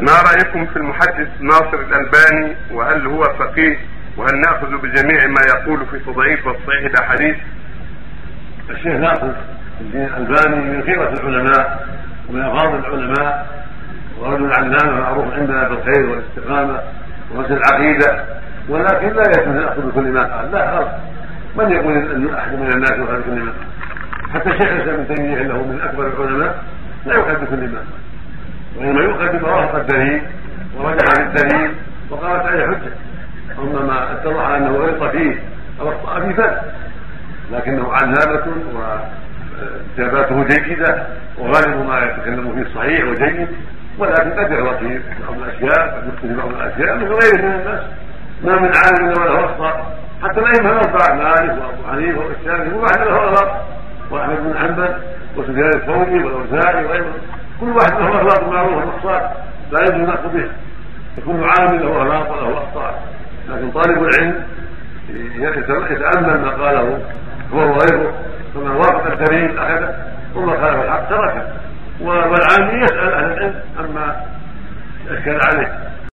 ما رأيكم في المحدث ناصر الألباني وهل هو فقيه وهل نأخذ بجميع ما يقول في تضعيف وتصحيح الاحاديث؟ الشيخ ناصر الدين الألباني من خيره العلماء ومن افاضل العلماء ورجل علامه معروف عندنا بالخير والاستقامة وحسن العقيدة ولكن لا يجوز ناخذ بكل ما قال. لا خلاص. من يقول أحد من الناس يؤخذ بكل ما؟ حتى شيخ الإسلام ابن تيمية إنه من أكبر العلماء لا يؤخذ بكل ما. قال وانما يؤخذ بما وافق الدليل ورجع عن الدليل وقامت عليه حجة. اما ما اتضح أنه غلط فيه أو اخطا فيه فلا لكنه علامه واجاباته جيدة وغالب ما يتكلم فيه صحيح وجيد ولكن قد يغلط في بعض الأشياء قد يخطئ في بعض الأشياء مثل غيره من الناس. ما من عالم الا وله أخطاء. حتى الائمه الاربعه مالك وأبو حنيفة والشافعي كل واحد له اغلاط وأحمد بن حنبل وسفيان الثوري والأوزاعي وغيره كل واحد له اغلاط معروفة واخطاء لا يجوز ناخذ به يكون عامل له اغلاط وله أخطاء. لكن طالب العلم يتأمل ما قاله هو وغيره فمن وافق الدليل أخذه وما خالف الحق تركه. والعامي يسأل أهل العلم عما اشكل عليه.